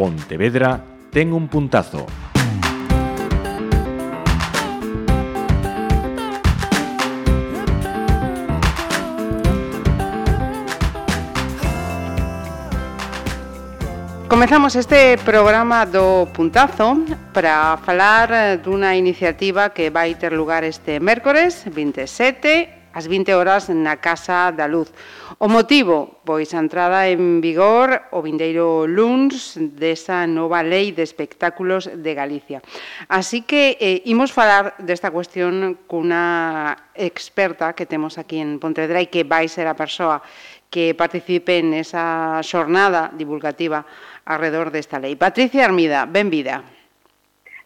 Pontevedra ten un puntazo. Comezamos este programa do Puntazo para falar eh, dunha iniciativa que vai ter lugar este mércores 27 ás 20 horas na Casa da Luz. O motivo, pois a entrada en vigor o vindeiro luns desa nova Lei de Espectáculos de Galicia. Así que eh, imos falar desta cuestión cunha experta que temos aquí en Pontevedra e que vai ser a persoa que participe nesa xornada divulgativa alrededor desta lei. Patricia Armida, benvida.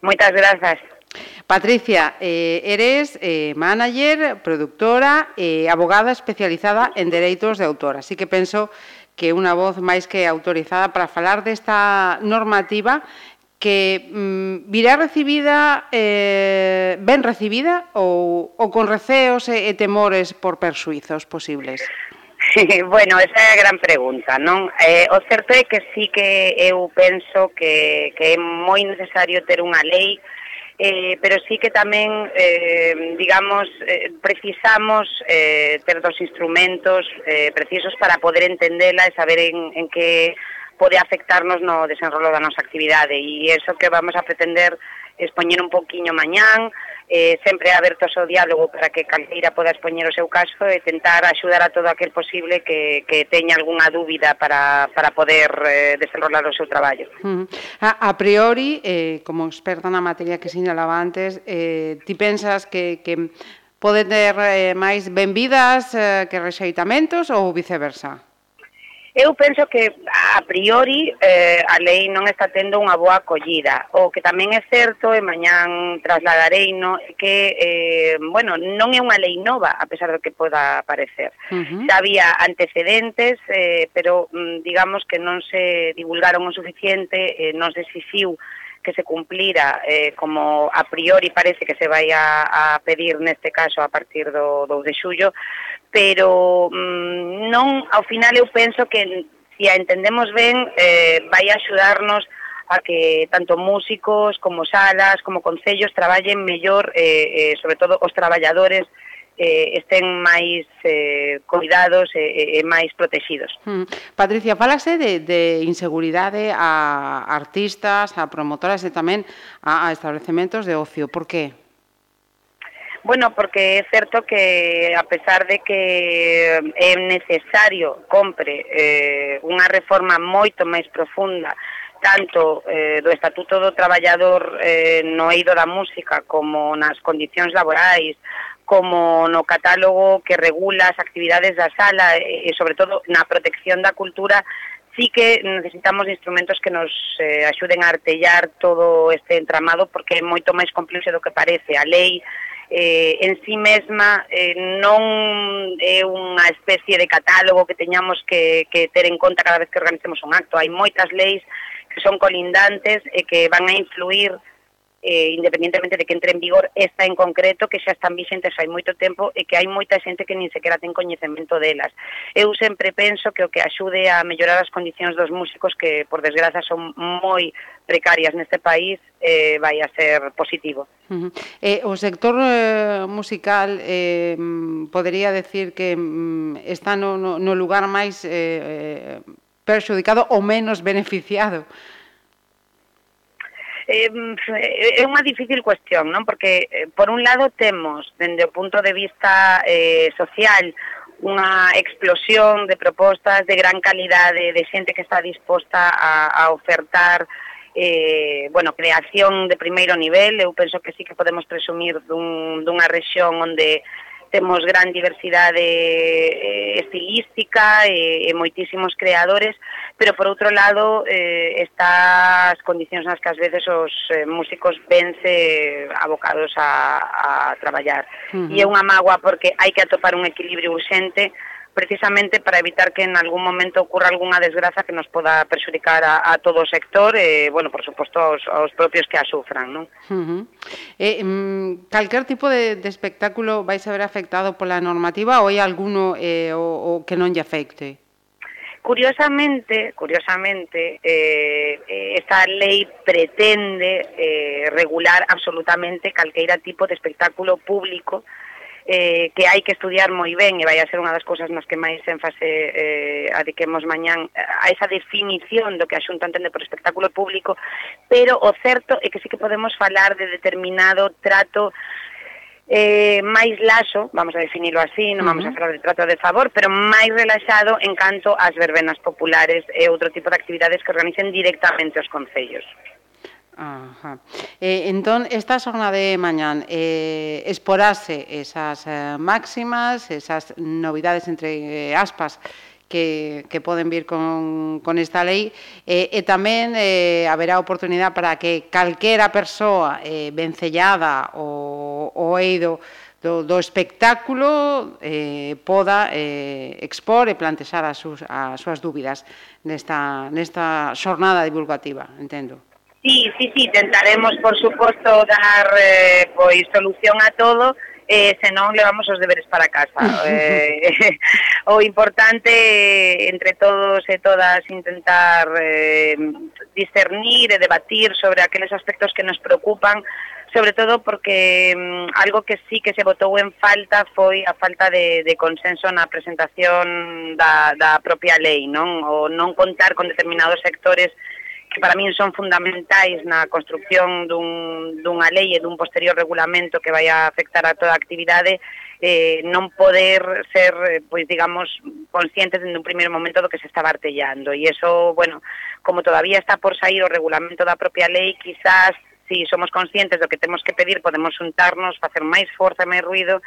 Moitas grazas. Patricia, eh, eres eh, manager, productora e eh, abogada especializada en dereitos de autor, así que penso que unha voz máis que autorizada para falar desta normativa que mm, virá recibida eh, ben recibida ou, ou con receos e, e temores por persuizos posibles? bueno, esa é a gran pregunta, non? Eh, o certo é que sí que eu penso que, que é moi necesario ter unha lei eh, pero sí que tamén, eh, digamos, eh, precisamos eh, dos instrumentos eh, precisos para poder entendela e saber en, en que pode afectarnos no desenrolo da nosa actividade. E iso que vamos a pretender expoñer un pouquiño mañán, eh, sempre abertos ao diálogo para que calqueira poda expoñer o seu caso e tentar axudar a todo aquel posible que, que teña algunha dúbida para, para poder eh, desenrolar o seu traballo. Uh -huh. a, a priori, eh, como experta na materia que sinalaba antes, eh, ti pensas que, que pode ter eh, máis benvidas eh, que rexeitamentos ou viceversa? Eu penso que a priori eh, a lei non está tendo unha boa acollida. O que tamén é certo, e mañán trasladarei, no, que eh, bueno, non é unha lei nova, a pesar do que poda parecer. Uh -huh. Xa había antecedentes, eh, pero mm, digamos que non se divulgaron o suficiente, eh, non se exixiu que se cumplira eh, como a priori parece que se vai a, a pedir neste caso a partir do 2 de xullo, pero mm, non, ao final eu penso que se a entendemos ben, eh, vai axudarnos a que tanto músicos como salas, como concellos traballen mellor, eh, eh, sobre todo os traballadores eh, estén máis eh, cuidados e, eh, e máis protegidos. Hmm. Patricia, falase de, de inseguridade a artistas, a promotoras e tamén a, a establecementos de ocio. Por que? Bueno, porque é certo que a pesar de que eh, é necesario compre eh, unha reforma moito máis profunda tanto eh, do Estatuto do Traballador eh, no eido da música como nas condicións laborais como no catálogo que regula as actividades da sala e, sobre todo, na protección da cultura sí que necesitamos instrumentos que nos eh, axuden a artellar todo este entramado porque é moito máis complexo do que parece. A lei eh, en sí mesma eh, non é unha especie de catálogo que teñamos que, que ter en conta cada vez que organicemos un acto. Hai moitas leis que son colindantes e que van a influir eh, independentemente de que entre en vigor esta en concreto, que xa están vixentes hai moito tempo e que hai moita xente que nin sequera ten coñecemento delas. Eu sempre penso que o que axude a mellorar as condicións dos músicos que, por desgraza, son moi precarias neste país, eh, vai a ser positivo. Uh -huh. eh, o sector eh, musical eh, podería decir que mm, está no, no lugar máis eh, eh perxudicado ou menos beneficiado eh, é unha difícil cuestión, non? Porque, eh, por un lado, temos, dende o punto de vista eh, social, unha explosión de propostas de gran calidade, de xente que está disposta a, a ofertar eh, bueno, creación de primeiro nivel, eu penso que sí que podemos presumir dun, dunha rexión onde temos gran diversidade eh, estilística e, e moitísimos creadores, pero por outro lado eh, está as condicións nas que ás veces os eh, músicos vense eh, abocados a, a traballar. Uh -huh. E é unha mágoa porque hai que atopar un equilibrio urxente precisamente para evitar que en algún momento ocurra alguna desgraza que nos poda perxudicar a, a todo o sector e, eh, bueno, por suposto, aos, aos propios que a sufran, non? Uh -huh. eh, mm, calquer tipo de, de espectáculo vai ser afectado pola normativa ou hai alguno eh, o, o que non lle afecte? Curiosamente, curiosamente, eh, esta lei pretende eh, regular absolutamente calqueira tipo de espectáculo público eh, que hai que estudiar moi ben e vai a ser unha das cousas nas que máis énfase eh, adiquemos mañán a esa definición do que a Xunta entende por espectáculo público, pero o certo é que sí que podemos falar de determinado trato eh, máis laxo, vamos a definilo así, non vamos uh -huh. a falar de trato de favor, pero máis relaxado en canto ás verbenas populares e outro tipo de actividades que organicen directamente os concellos. Ajá. Eh, entón, esta xornada de mañán eh, esporase esas eh, máximas, esas novidades entre eh, aspas que, que poden vir con, con esta lei eh, e tamén eh, haberá oportunidade para que calquera persoa eh, vencellada o, o eido do, do espectáculo eh, poda eh, expor e plantexar as, sus, as súas dúbidas nesta, nesta xornada divulgativa, entendo. Sí, sí, sí, tentaremos, por suposto, dar eh, pois solución a todo, eh, senón levamos os deberes para casa. eh, o importante, eh, entre todos e todas, intentar eh, discernir e debatir sobre aqueles aspectos que nos preocupan, sobre todo porque um, algo que sí que se votou en falta foi a falta de, de consenso na presentación da, da propia lei, non? O non contar con determinados sectores que para min son fundamentais na construcción dun, dunha lei e dun posterior regulamento que vai a afectar a toda a actividade, eh, non poder ser, eh, pois digamos, conscientes dende un primeiro momento do que se estaba artellando. E eso, bueno, como todavía está por sair o regulamento da propia lei, quizás si somos conscientes do que temos que pedir, podemos juntarnos, facer máis forza e máis ruido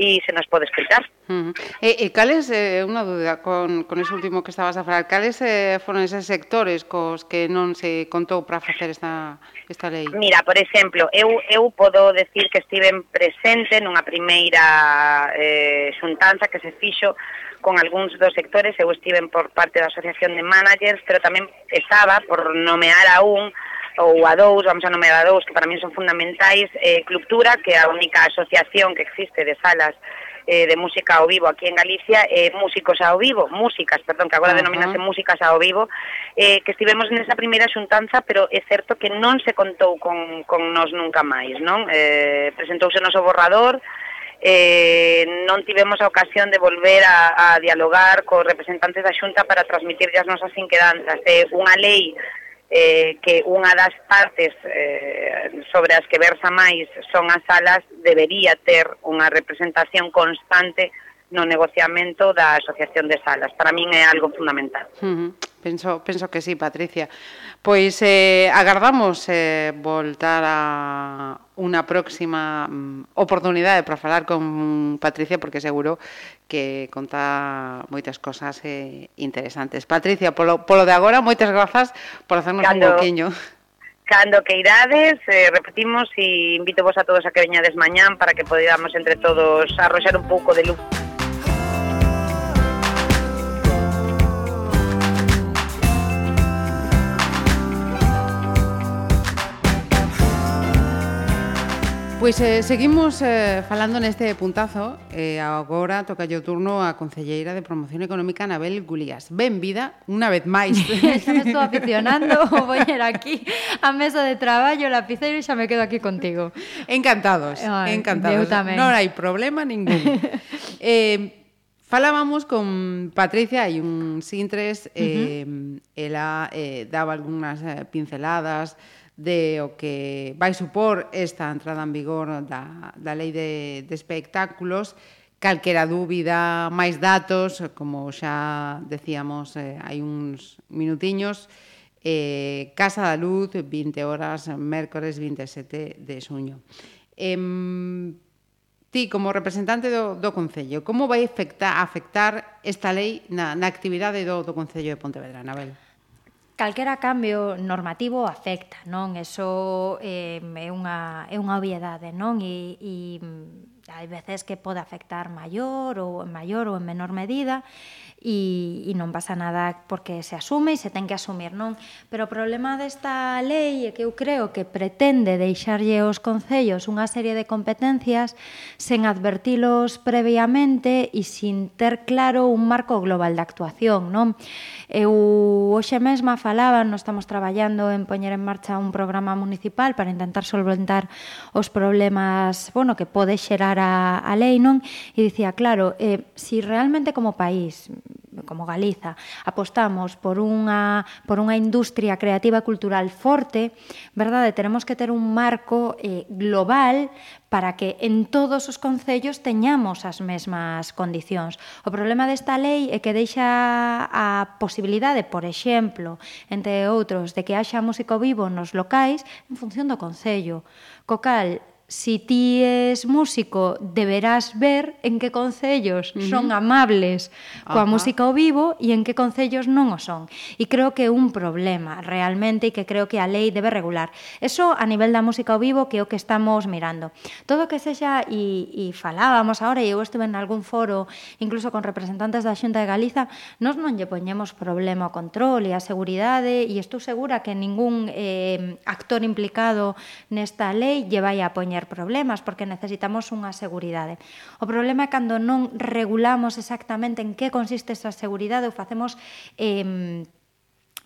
e se nos pode explicar. Uh -huh. E, e cales, eh, unha dúda con, con ese último que estabas a falar, cales eh, foron eses sectores cos que non se contou para facer esta, esta lei? Mira, por exemplo, eu, eu podo decir que estiven presente nunha primeira eh, xuntanza que se fixo con algúns dos sectores, eu estiven por parte da Asociación de Managers, pero tamén estaba por nomear a un ou a dous, vamos a nomear a dous, que para mí son fundamentais, eh, Clubtura, que é a única asociación que existe de salas eh, de música ao vivo aquí en Galicia, eh, músicos ao vivo, músicas, perdón, que agora uh -huh. denominase músicas ao vivo, eh, que estivemos nesa primeira xuntanza, pero é certo que non se contou con, con nos nunca máis, non? Eh, presentouse noso borrador, eh, non tivemos a ocasión de volver a, a dialogar cos representantes da xunta para transmitir as nosas inquedanzas. Eh, unha lei eh, que unha das partes eh, sobre as que versa máis son as salas, debería ter unha representación constante no negociamento da Asociación de Salas. Para min é algo fundamental. Uh -huh. Penso, penso que sí, Patricia. Pois eh, agardamos eh, voltar a unha próxima mm, oportunidade para falar con Patricia porque seguro que conta moitas cosas eh, interesantes. Patricia, polo, polo de agora, moitas grazas por hacernos cando, un boquiño. Cando que irades, eh, repetimos e invito vos a todos a que veñades mañán para que podamos entre todos arroxar un pouco de luz. Pois eh, seguimos eh, falando neste puntazo e eh, agora toca o turno a Concelleira de Promoción Económica Anabel Gulías. Ben vida, unha vez máis. xa me estou aficionando, vou ir aquí a mesa de traballo, lapiceiro e xa me quedo aquí contigo. Encantados, Ay, encantados. Tamén. Non hai problema ningún. eh, falábamos con Patricia e un Sintres, eh, uh -huh. ela eh, daba algunhas eh, pinceladas, de o que vai supor esta entrada en vigor da, da Lei de, de Espectáculos, calquera dúbida, máis datos, como xa decíamos eh, hai uns minutiños, eh, Casa da Luz, 20 horas, mércores 27 de xuño. Eh, ti, como representante do, do Concello, como vai afectar, afectar esta lei na, na actividade do, do Concello de Pontevedra, Anabel? Anabel? calquera cambio normativo afecta, non? Eso eh, é unha é unha obviedade, non? E, e hai veces que pode afectar maior ou en maior ou en menor medida e, e non pasa nada porque se asume e se ten que asumir, non? Pero o problema desta lei é que eu creo que pretende deixarlle aos concellos unha serie de competencias sen advertilos previamente e sin ter claro un marco global de actuación, non? Eu hoxe mesma falaba, non estamos traballando en poñer en marcha un programa municipal para intentar solventar os problemas, bueno, que pode xerar a, a lei, non? E dicía, claro, eh, si realmente como país como Galiza, apostamos por unha por unha industria creativa cultural forte, verdade, teremos que ter un marco eh, global para que en todos os concellos teñamos as mesmas condicións. O problema desta lei é que deixa a posibilidade, por exemplo, entre outros, de que haxa músico vivo nos locais en función do concello. Co cal, si ti es músico, deberás ver en que concellos uh -huh. son amables coa Ajá. música ao vivo e en que concellos non o son. E creo que é un problema realmente e que creo que a lei debe regular. Eso a nivel da música ao vivo que é o que estamos mirando. Todo que sexa, e, e falábamos agora, e eu estuve en algún foro, incluso con representantes da Xunta de Galiza, nos non lle poñemos problema ao control e a seguridade, e estou segura que ningún eh, actor implicado nesta lei lle vai a poñer ter problemas porque necesitamos unha seguridade. O problema é cando non regulamos exactamente en que consiste esa seguridade ou facemos eh,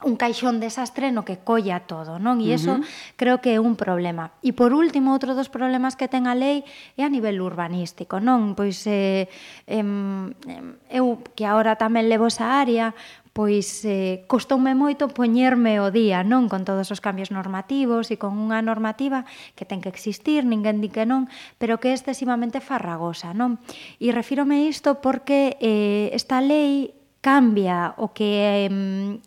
un caixón desastre no que colla todo, non? E iso uh -huh. creo que é un problema. E por último, outro dos problemas que ten a lei é a nivel urbanístico, non? Pois eh, em, eu que agora tamén levo esa área, pois eh, costoume moito poñerme o día, non con todos os cambios normativos e con unha normativa que ten que existir, ninguén di que non, pero que é excesivamente farragosa, non? E refírome isto porque eh, esta lei cambia o que eh,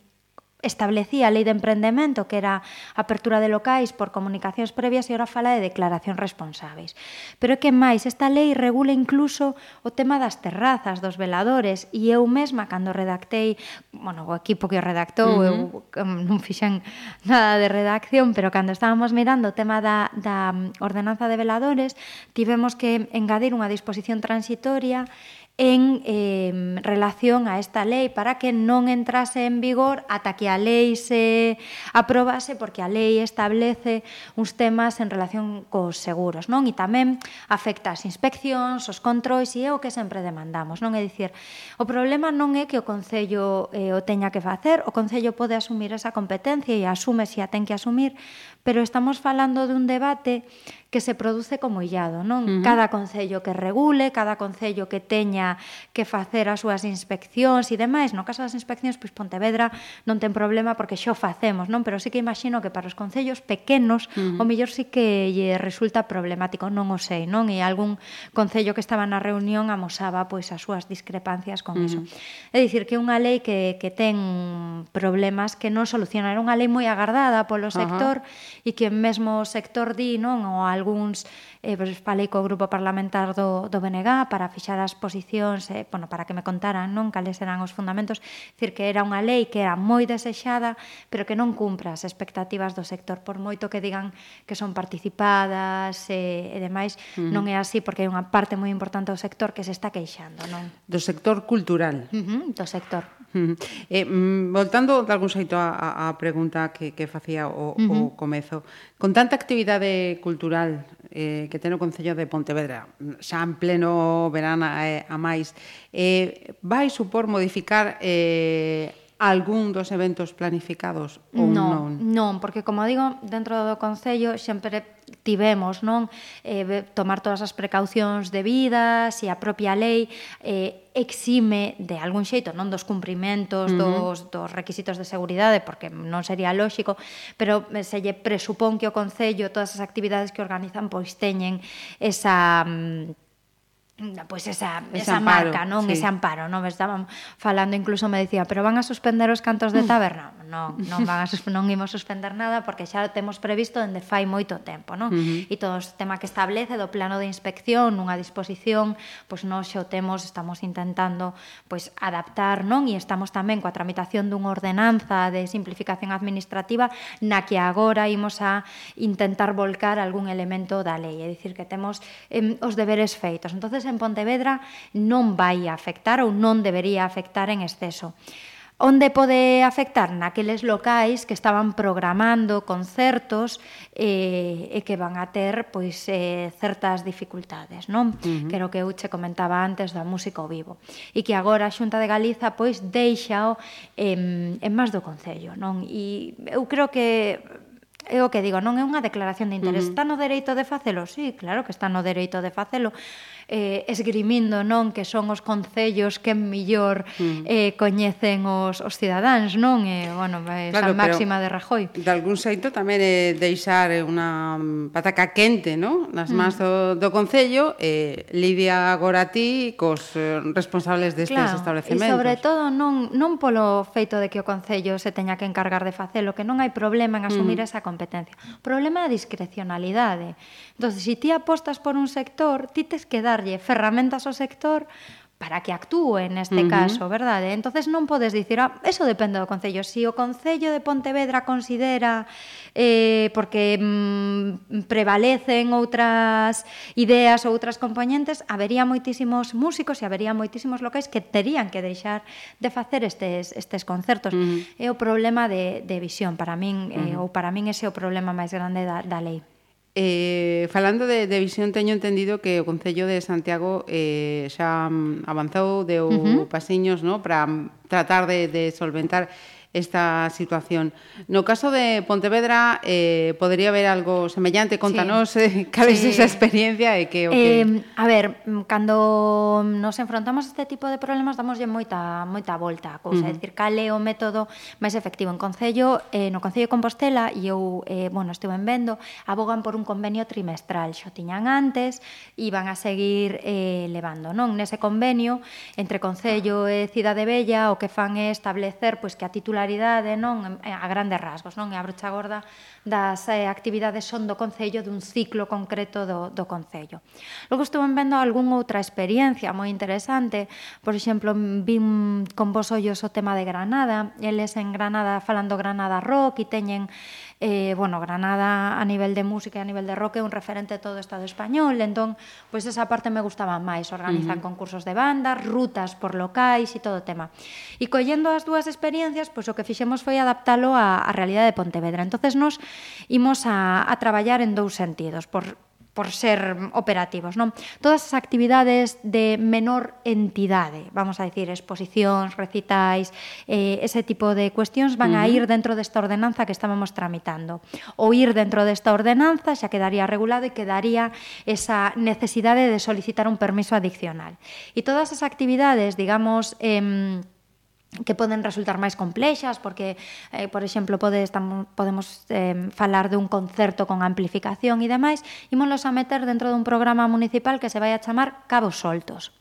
establecía a lei de emprendemento que era apertura de locais por comunicacións previas e ora fala de declaración responsáveis. Pero é que máis, esta lei regula incluso o tema das terrazas, dos veladores e eu mesma cando redactei, bueno, o equipo que o redactou, uh -huh. eu non fixen nada de redacción, pero cando estábamos mirando o tema da, da ordenanza de veladores, tivemos que engadir unha disposición transitoria en eh, relación a esta lei para que non entrase en vigor ata que a lei se aprobase porque a lei establece uns temas en relación cos seguros, non? E tamén afecta as inspeccións, os controis e é o que sempre demandamos, non? É dicir, o problema non é que o Concello eh, o teña que facer, o Concello pode asumir esa competencia e asume se a ten que asumir, pero estamos falando dun debate que se produce como illado, non? Uh -huh. Cada concello que regule, cada concello que teña que facer as súas inspeccións e demais, no caso das inspeccións, pois Pontevedra non ten problema porque xo facemos, non? Pero sí que imagino que para os concellos pequenos uh -huh. o mellor sí que lle resulta problemático, non o sei, non? E algún concello que estaba na reunión amosaba pois as súas discrepancias con uh -huh. iso. É dicir que unha lei que que ten problemas que non soluciona, era unha lei moi agardada polo sector uh -huh. e que mesmo o sector di, non? O algúns eh, pues, falei co grupo parlamentar do, do BNG para fixar as posicións, eh, bueno, para que me contaran non cales eran os fundamentos, dicir que era unha lei que era moi desexada, pero que non cumpra as expectativas do sector, por moito que digan que son participadas eh, e demais, uh -huh. non é así porque hai unha parte moi importante do sector que se está queixando, non? Do sector cultural. Uh -huh, do sector. Uh -huh. eh, mm, voltando de algún xeito a, a pregunta que, que facía o, uh -huh. o comezo, con tanta actividade cultural rural eh, que ten o Concello de Pontevedra, xa en pleno verán eh, a máis, eh, vai supor modificar eh, algún dos eventos planificados ou non? Non, non porque, como digo, dentro do Concello sempre tivemos, non? Eh, tomar todas as precaucións debidas e a propia lei eh, exime de algún xeito, non dos cumprimentos uh -huh. dos, dos requisitos de seguridade, porque non sería lóxico, pero eh, se lle presupón que o Concello, todas as actividades que organizan, pois teñen esa... Mm, pois pues esa, ese esa amparo, marca, non? Sí. Ese amparo, non? Me estaban falando, incluso me decía, pero van a suspender os cantos de mm. taberna? Non, non, van a, non imos suspender nada porque xa temos previsto dende fai moito tempo, non? Uh -huh. E todo o tema que establece do plano de inspección, nunha disposición, pois nós non xa o temos, estamos intentando pois adaptar, non? E estamos tamén coa tramitación dunha ordenanza de simplificación administrativa na que agora imos a intentar volcar algún elemento da lei, é dicir que temos eh, os deberes feitos. Entonces en Pontevedra non vai afectar ou non debería afectar en exceso. Onde pode afectar? Naqueles locais que estaban programando concertos eh, e que van a ter pois eh, certas dificultades, non? Uh -huh. Creo que eu che comentaba antes da música ao vivo. E que agora a Xunta de Galiza pois deixao en, en máis do Concello, non? E eu creo que é o que digo, non é unha declaración de interés. Uh -huh. Está no dereito de facelo? Sí, claro que está no dereito de facelo, eh, esgrimindo non que son os concellos que millor mm. eh, coñecen os, os cidadáns, non? E, eh, bueno, esa claro, máxima de Rajoy. De algún xeito tamén é deixar unha pataca quente, non? Nas mans mm. do, do Concello, eh, Lidia agora ti cos eh, responsables destes claro, establecementos. E sobre todo non, non polo feito de que o Concello se teña que encargar de facelo, que non hai problema en mm. asumir mm. esa competencia. Problema de discrecionalidade. Entón, se si ti apostas por un sector, ti tes que dar darlle ferramentas ao sector para que actúe neste uh -huh. caso, verdade? Entonces non podes dicir, ah, eso depende do Concello. Si o Concello de Pontevedra considera eh, porque mm, prevalecen outras ideas ou outras componentes, habería moitísimos músicos e habería moitísimos locais que terían que deixar de facer estes, estes concertos. Uh -huh. É o problema de, de visión para min, uh -huh. eh, ou para min ese é o problema máis grande da, da lei. Eh, falando de, de visión, teño entendido que o Concello de Santiago eh, xa mm, avanzou, deu uh -huh. pasiños no? para tratar de, de solventar esta situación. No caso de Pontevedra, eh, podería haber algo semellante? Contanos sí. eh, cal sí. esa experiencia e que... Okay. Eh, a ver, mm, cando nos enfrontamos a este tipo de problemas damoslle moita moita volta a cousa, uh -huh. decir, cal é o método máis efectivo en Concello, eh, no Concello de Compostela, e eu, eh, bueno, estuve en vendo, abogan por un convenio trimestral, xo tiñan antes, e van a seguir eh, levando, non? Nese convenio, entre Concello e Cidade Bella, o que fan é establecer pois, que a titular titularidade non? A grandes rasgos, non? É a brocha gorda das eh, actividades son do Concello dun ciclo concreto do, do Concello. Logo estuve vendo algún outra experiencia moi interesante, por exemplo, vin con vos ollos o tema de Granada, eles en Granada falando Granada Rock e teñen eh, bueno, Granada a nivel de música e a nivel de rock é un referente todo o Estado español, entón, pois esa parte me gustaba máis, organizan uh -huh. concursos de bandas, rutas por locais e todo o tema. E collendo as dúas experiencias, pois o que fixemos foi adaptalo á, á realidade de Pontevedra. Entonces nos imos a, a traballar en dous sentidos, por, por ser operativos, non? Todas as actividades de menor entidade, vamos a decir, exposicións, recitais, eh, ese tipo de cuestións van uh -huh. a ir dentro desta ordenanza que estábamos tramitando. O ir dentro desta ordenanza xa quedaría regulado e quedaría esa necesidade de solicitar un permiso adicional. E todas as actividades, digamos, eh, que poden resultar máis complexas porque, eh, por exemplo, pode, estamos, podemos eh, falar dun concerto con amplificación e demais, ímonos a meter dentro dun programa municipal que se vai a chamar Cabos Soltos.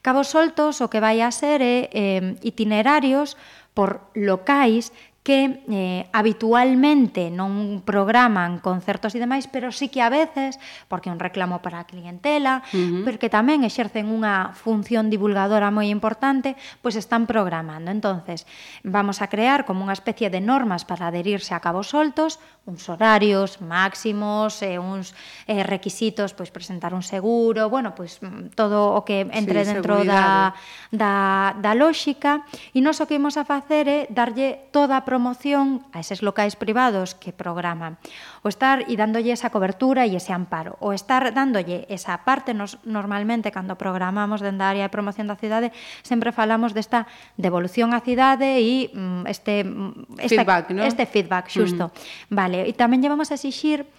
Cabos Soltos o que vai a ser é eh, itinerarios por locais que eh, habitualmente non programan concertos e demais, pero sí que a veces, porque é un reclamo para a clientela, uh -huh. porque tamén exercen unha función divulgadora moi importante, pois pues están programando. Entonces, vamos a crear como unha especie de normas para adherirse a cabos soltos, uns horarios máximos, eh, uns eh, requisitos, pois pues, presentar un seguro, bueno, pois pues, todo o que entre sí, dentro da, da, da lóxica, e nós o que imos a facer é darlle toda a promoción a eses locais privados que programan, o estar e dándolle esa cobertura e ese amparo, o estar dándolle esa parte, nos, normalmente cando programamos dende da área de promoción da cidade, sempre falamos desta devolución á cidade e mm, este, mm, este, feedback, ¿no? este feedback, mm. xusto. Mm. Vale, e tamén llevamos a exixir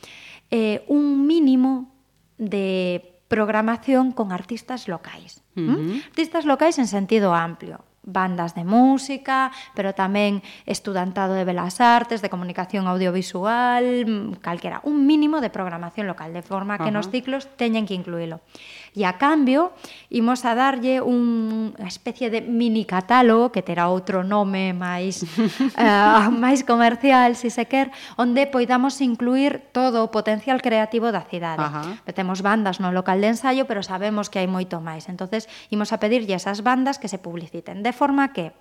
eh, un mínimo de programación con artistas locais. Uh -huh. Artistas locais en sentido amplio bandas de música, pero tamén estudantado de Belas Artes, de comunicación audiovisual, mm, calquera, un mínimo de programación local, de forma que uh -huh. nos ciclos teñen que incluílo. E a cambio, imos a darlle unha especie de mini catálogo que terá outro nome máis uh, máis comercial, se se quer, onde poidamos incluir todo o potencial creativo da cidade. Ajá. Temos bandas no local de ensayo, pero sabemos que hai moito máis. Entonces, imos a pedirlle esas bandas que se publiciten, de forma que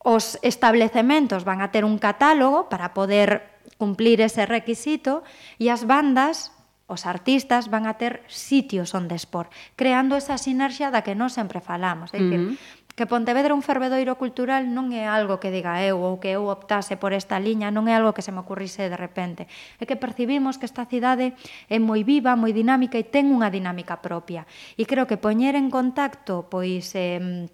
os establecementos van a ter un catálogo para poder cumplir ese requisito e as bandas Os artistas van a ter sitios onde expor, creando esa sinerxia da que non sempre falamos. É dicir, uh -huh que Pontevedra un fervedoiro cultural non é algo que diga eu ou que eu optase por esta liña, non é algo que se me ocurrise de repente. É que percibimos que esta cidade é moi viva, moi dinámica e ten unha dinámica propia. E creo que poñer en contacto pois eh,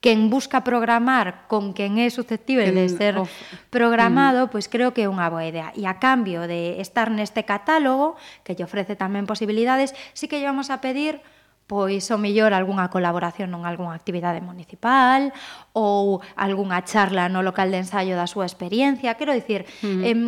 quen busca programar con quen é susceptible de ser of. programado, mm. pois creo que é unha boa idea. E a cambio de estar neste catálogo, que lle ofrece tamén posibilidades, sí que lle vamos a pedir pois o mellor algunha colaboración non algunha actividade municipal ou algunha charla no local de ensaio da súa experiencia. Quero dicir, mm. em,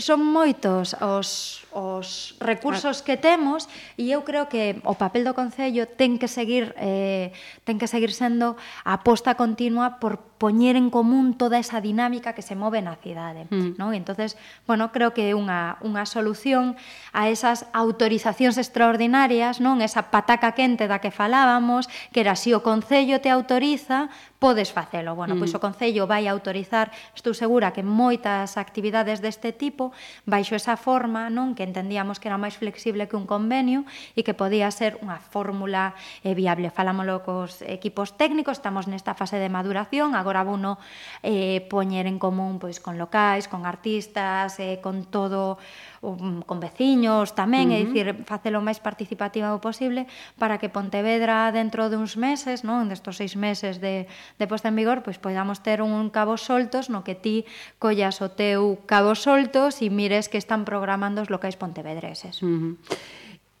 son moitos os os recursos que temos e eu creo que o papel do Concello ten que seguir eh, ten que seguir sendo a aposta continua por poñer en común toda esa dinámica que se move na cidade. Mm. Non? entonces, bueno, creo que é unha, unha solución a esas autorizacións extraordinarias, non esa pataca quente da que falábamos, que era si o Concello te autoriza, podes facelo. Bueno, pois mm. pois o Concello vai autorizar, estou segura que moitas actividades deste tipo, baixo esa forma non que entendíamos que era máis flexible que un convenio e que podía ser unha fórmula eh, viable. Falámoslo cos equipos técnicos, estamos nesta fase de maduración, agora vuno eh, poñer en común pois con locais, con artistas, eh, con todo um, con veciños tamén, uh -huh. é dicir, facelo o máis participativa o posible para que Pontevedra dentro de uns meses, non, destos seis meses de, de posta en vigor, pois podamos ter un cabo soltos no que ti collas o teu cabo soltos e mires que están programando os locais pontevedreses. Uh -huh.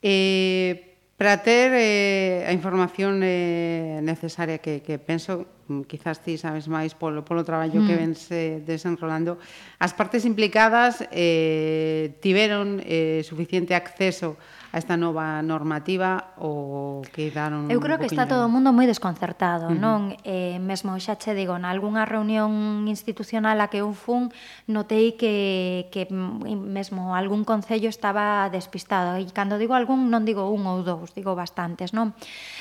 Eh, para ter eh, a información eh, necesaria que, que penso mm, quizás ti sabes máis polo, polo traballo mm. que vens eh, desenrolando as partes implicadas eh, tiveron eh, suficiente acceso a esta nova normativa ou quedaron Eu creo que está todo o mundo moi desconcertado, uh -huh. non? Eh, mesmo xa che digo, na algunha reunión institucional a que eu fun, notei que, que mm, mesmo algún concello estaba despistado e cando digo algún non digo un ou dous, vos digo bastantes, non?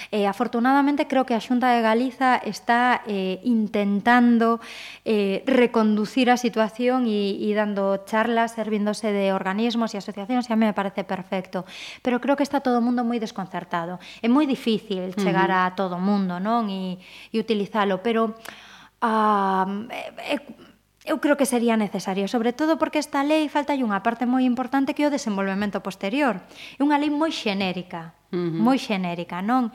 Eh, afortunadamente creo que a Xunta de Galiza está eh, intentando eh, reconducir a situación e, e dando charlas, servíndose de organismos e asociacións, e a mí me parece perfecto. Pero creo que está todo o mundo moi desconcertado. É moi difícil chegar uh -huh. a todo o mundo, non? E, e utilizalo, pero... Uh, é, eu creo que sería necesario, sobre todo porque esta lei falta unha parte moi importante que é o desenvolvemento posterior. É unha lei moi xenérica, uh -huh. moi xenérica, non?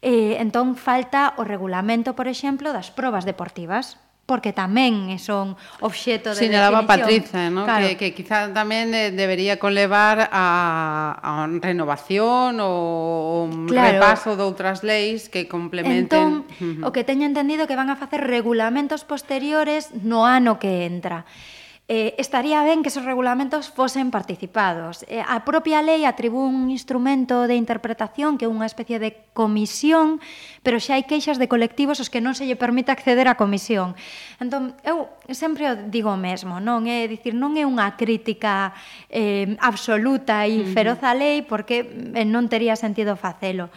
Eh, entón falta o regulamento, por exemplo, das probas deportivas porque tamén eh, son obxeto de Señalaba Patricia, ¿no? claro. que, que quizá tamén eh, debería conlevar a, a renovación ou un claro. repaso de outras leis que complementen... Entón, o que teño entendido que van a facer regulamentos posteriores no ano que entra eh, estaría ben que esos regulamentos fosen participados. Eh, a propia lei atribú un instrumento de interpretación que é unha especie de comisión, pero xa hai queixas de colectivos os que non se lle permite acceder á comisión. Entón, eu sempre o digo o mesmo, non é dicir, non é unha crítica eh, absoluta e feroz á lei porque eh, non tería sentido facelo.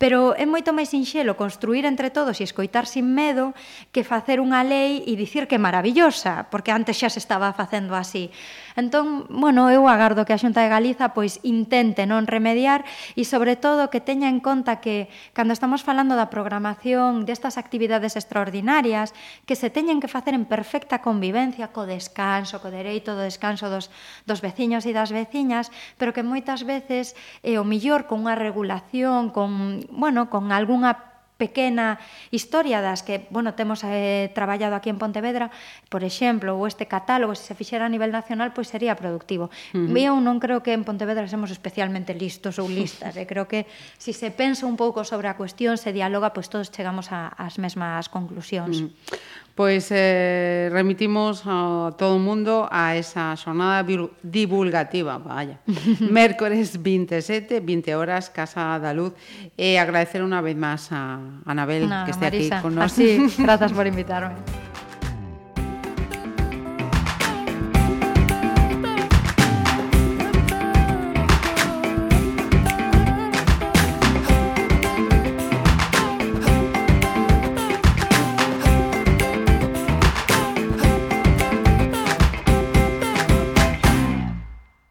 Pero é moito máis sinxelo construir entre todos e escoitar sin medo que facer unha lei e dicir que é maravillosa, porque antes xa se estaba facendo así. Entón, bueno, eu agardo que a Xunta de Galiza pois intente non remediar e sobre todo que teña en conta que cando estamos falando da programación destas actividades extraordinarias que se teñen que facer en perfecta convivencia co descanso, co dereito do descanso dos, dos veciños e das veciñas, pero que moitas veces eh, o millor con unha regulación, con bueno, con algunha pequena historia das que, bueno, temos eh, traballado aquí en Pontevedra, por exemplo, ou este catálogo, se se fixera a nivel nacional, pois sería productivo. Uh -huh. Eu non creo que en Pontevedra semos especialmente listos ou listas, e eh? creo que se si se pensa un pouco sobre a cuestión, se dialoga, pois todos chegamos a, as mesmas conclusións. Uh -huh. Pois eh, remitimos a todo o mundo a esa xornada divulgativa, vaya. Mércores 27, 20 horas, Casa da Luz. E agradecer unha vez máis a Anabel no, que este Marisa. aquí con nós. Así, grazas por invitarme.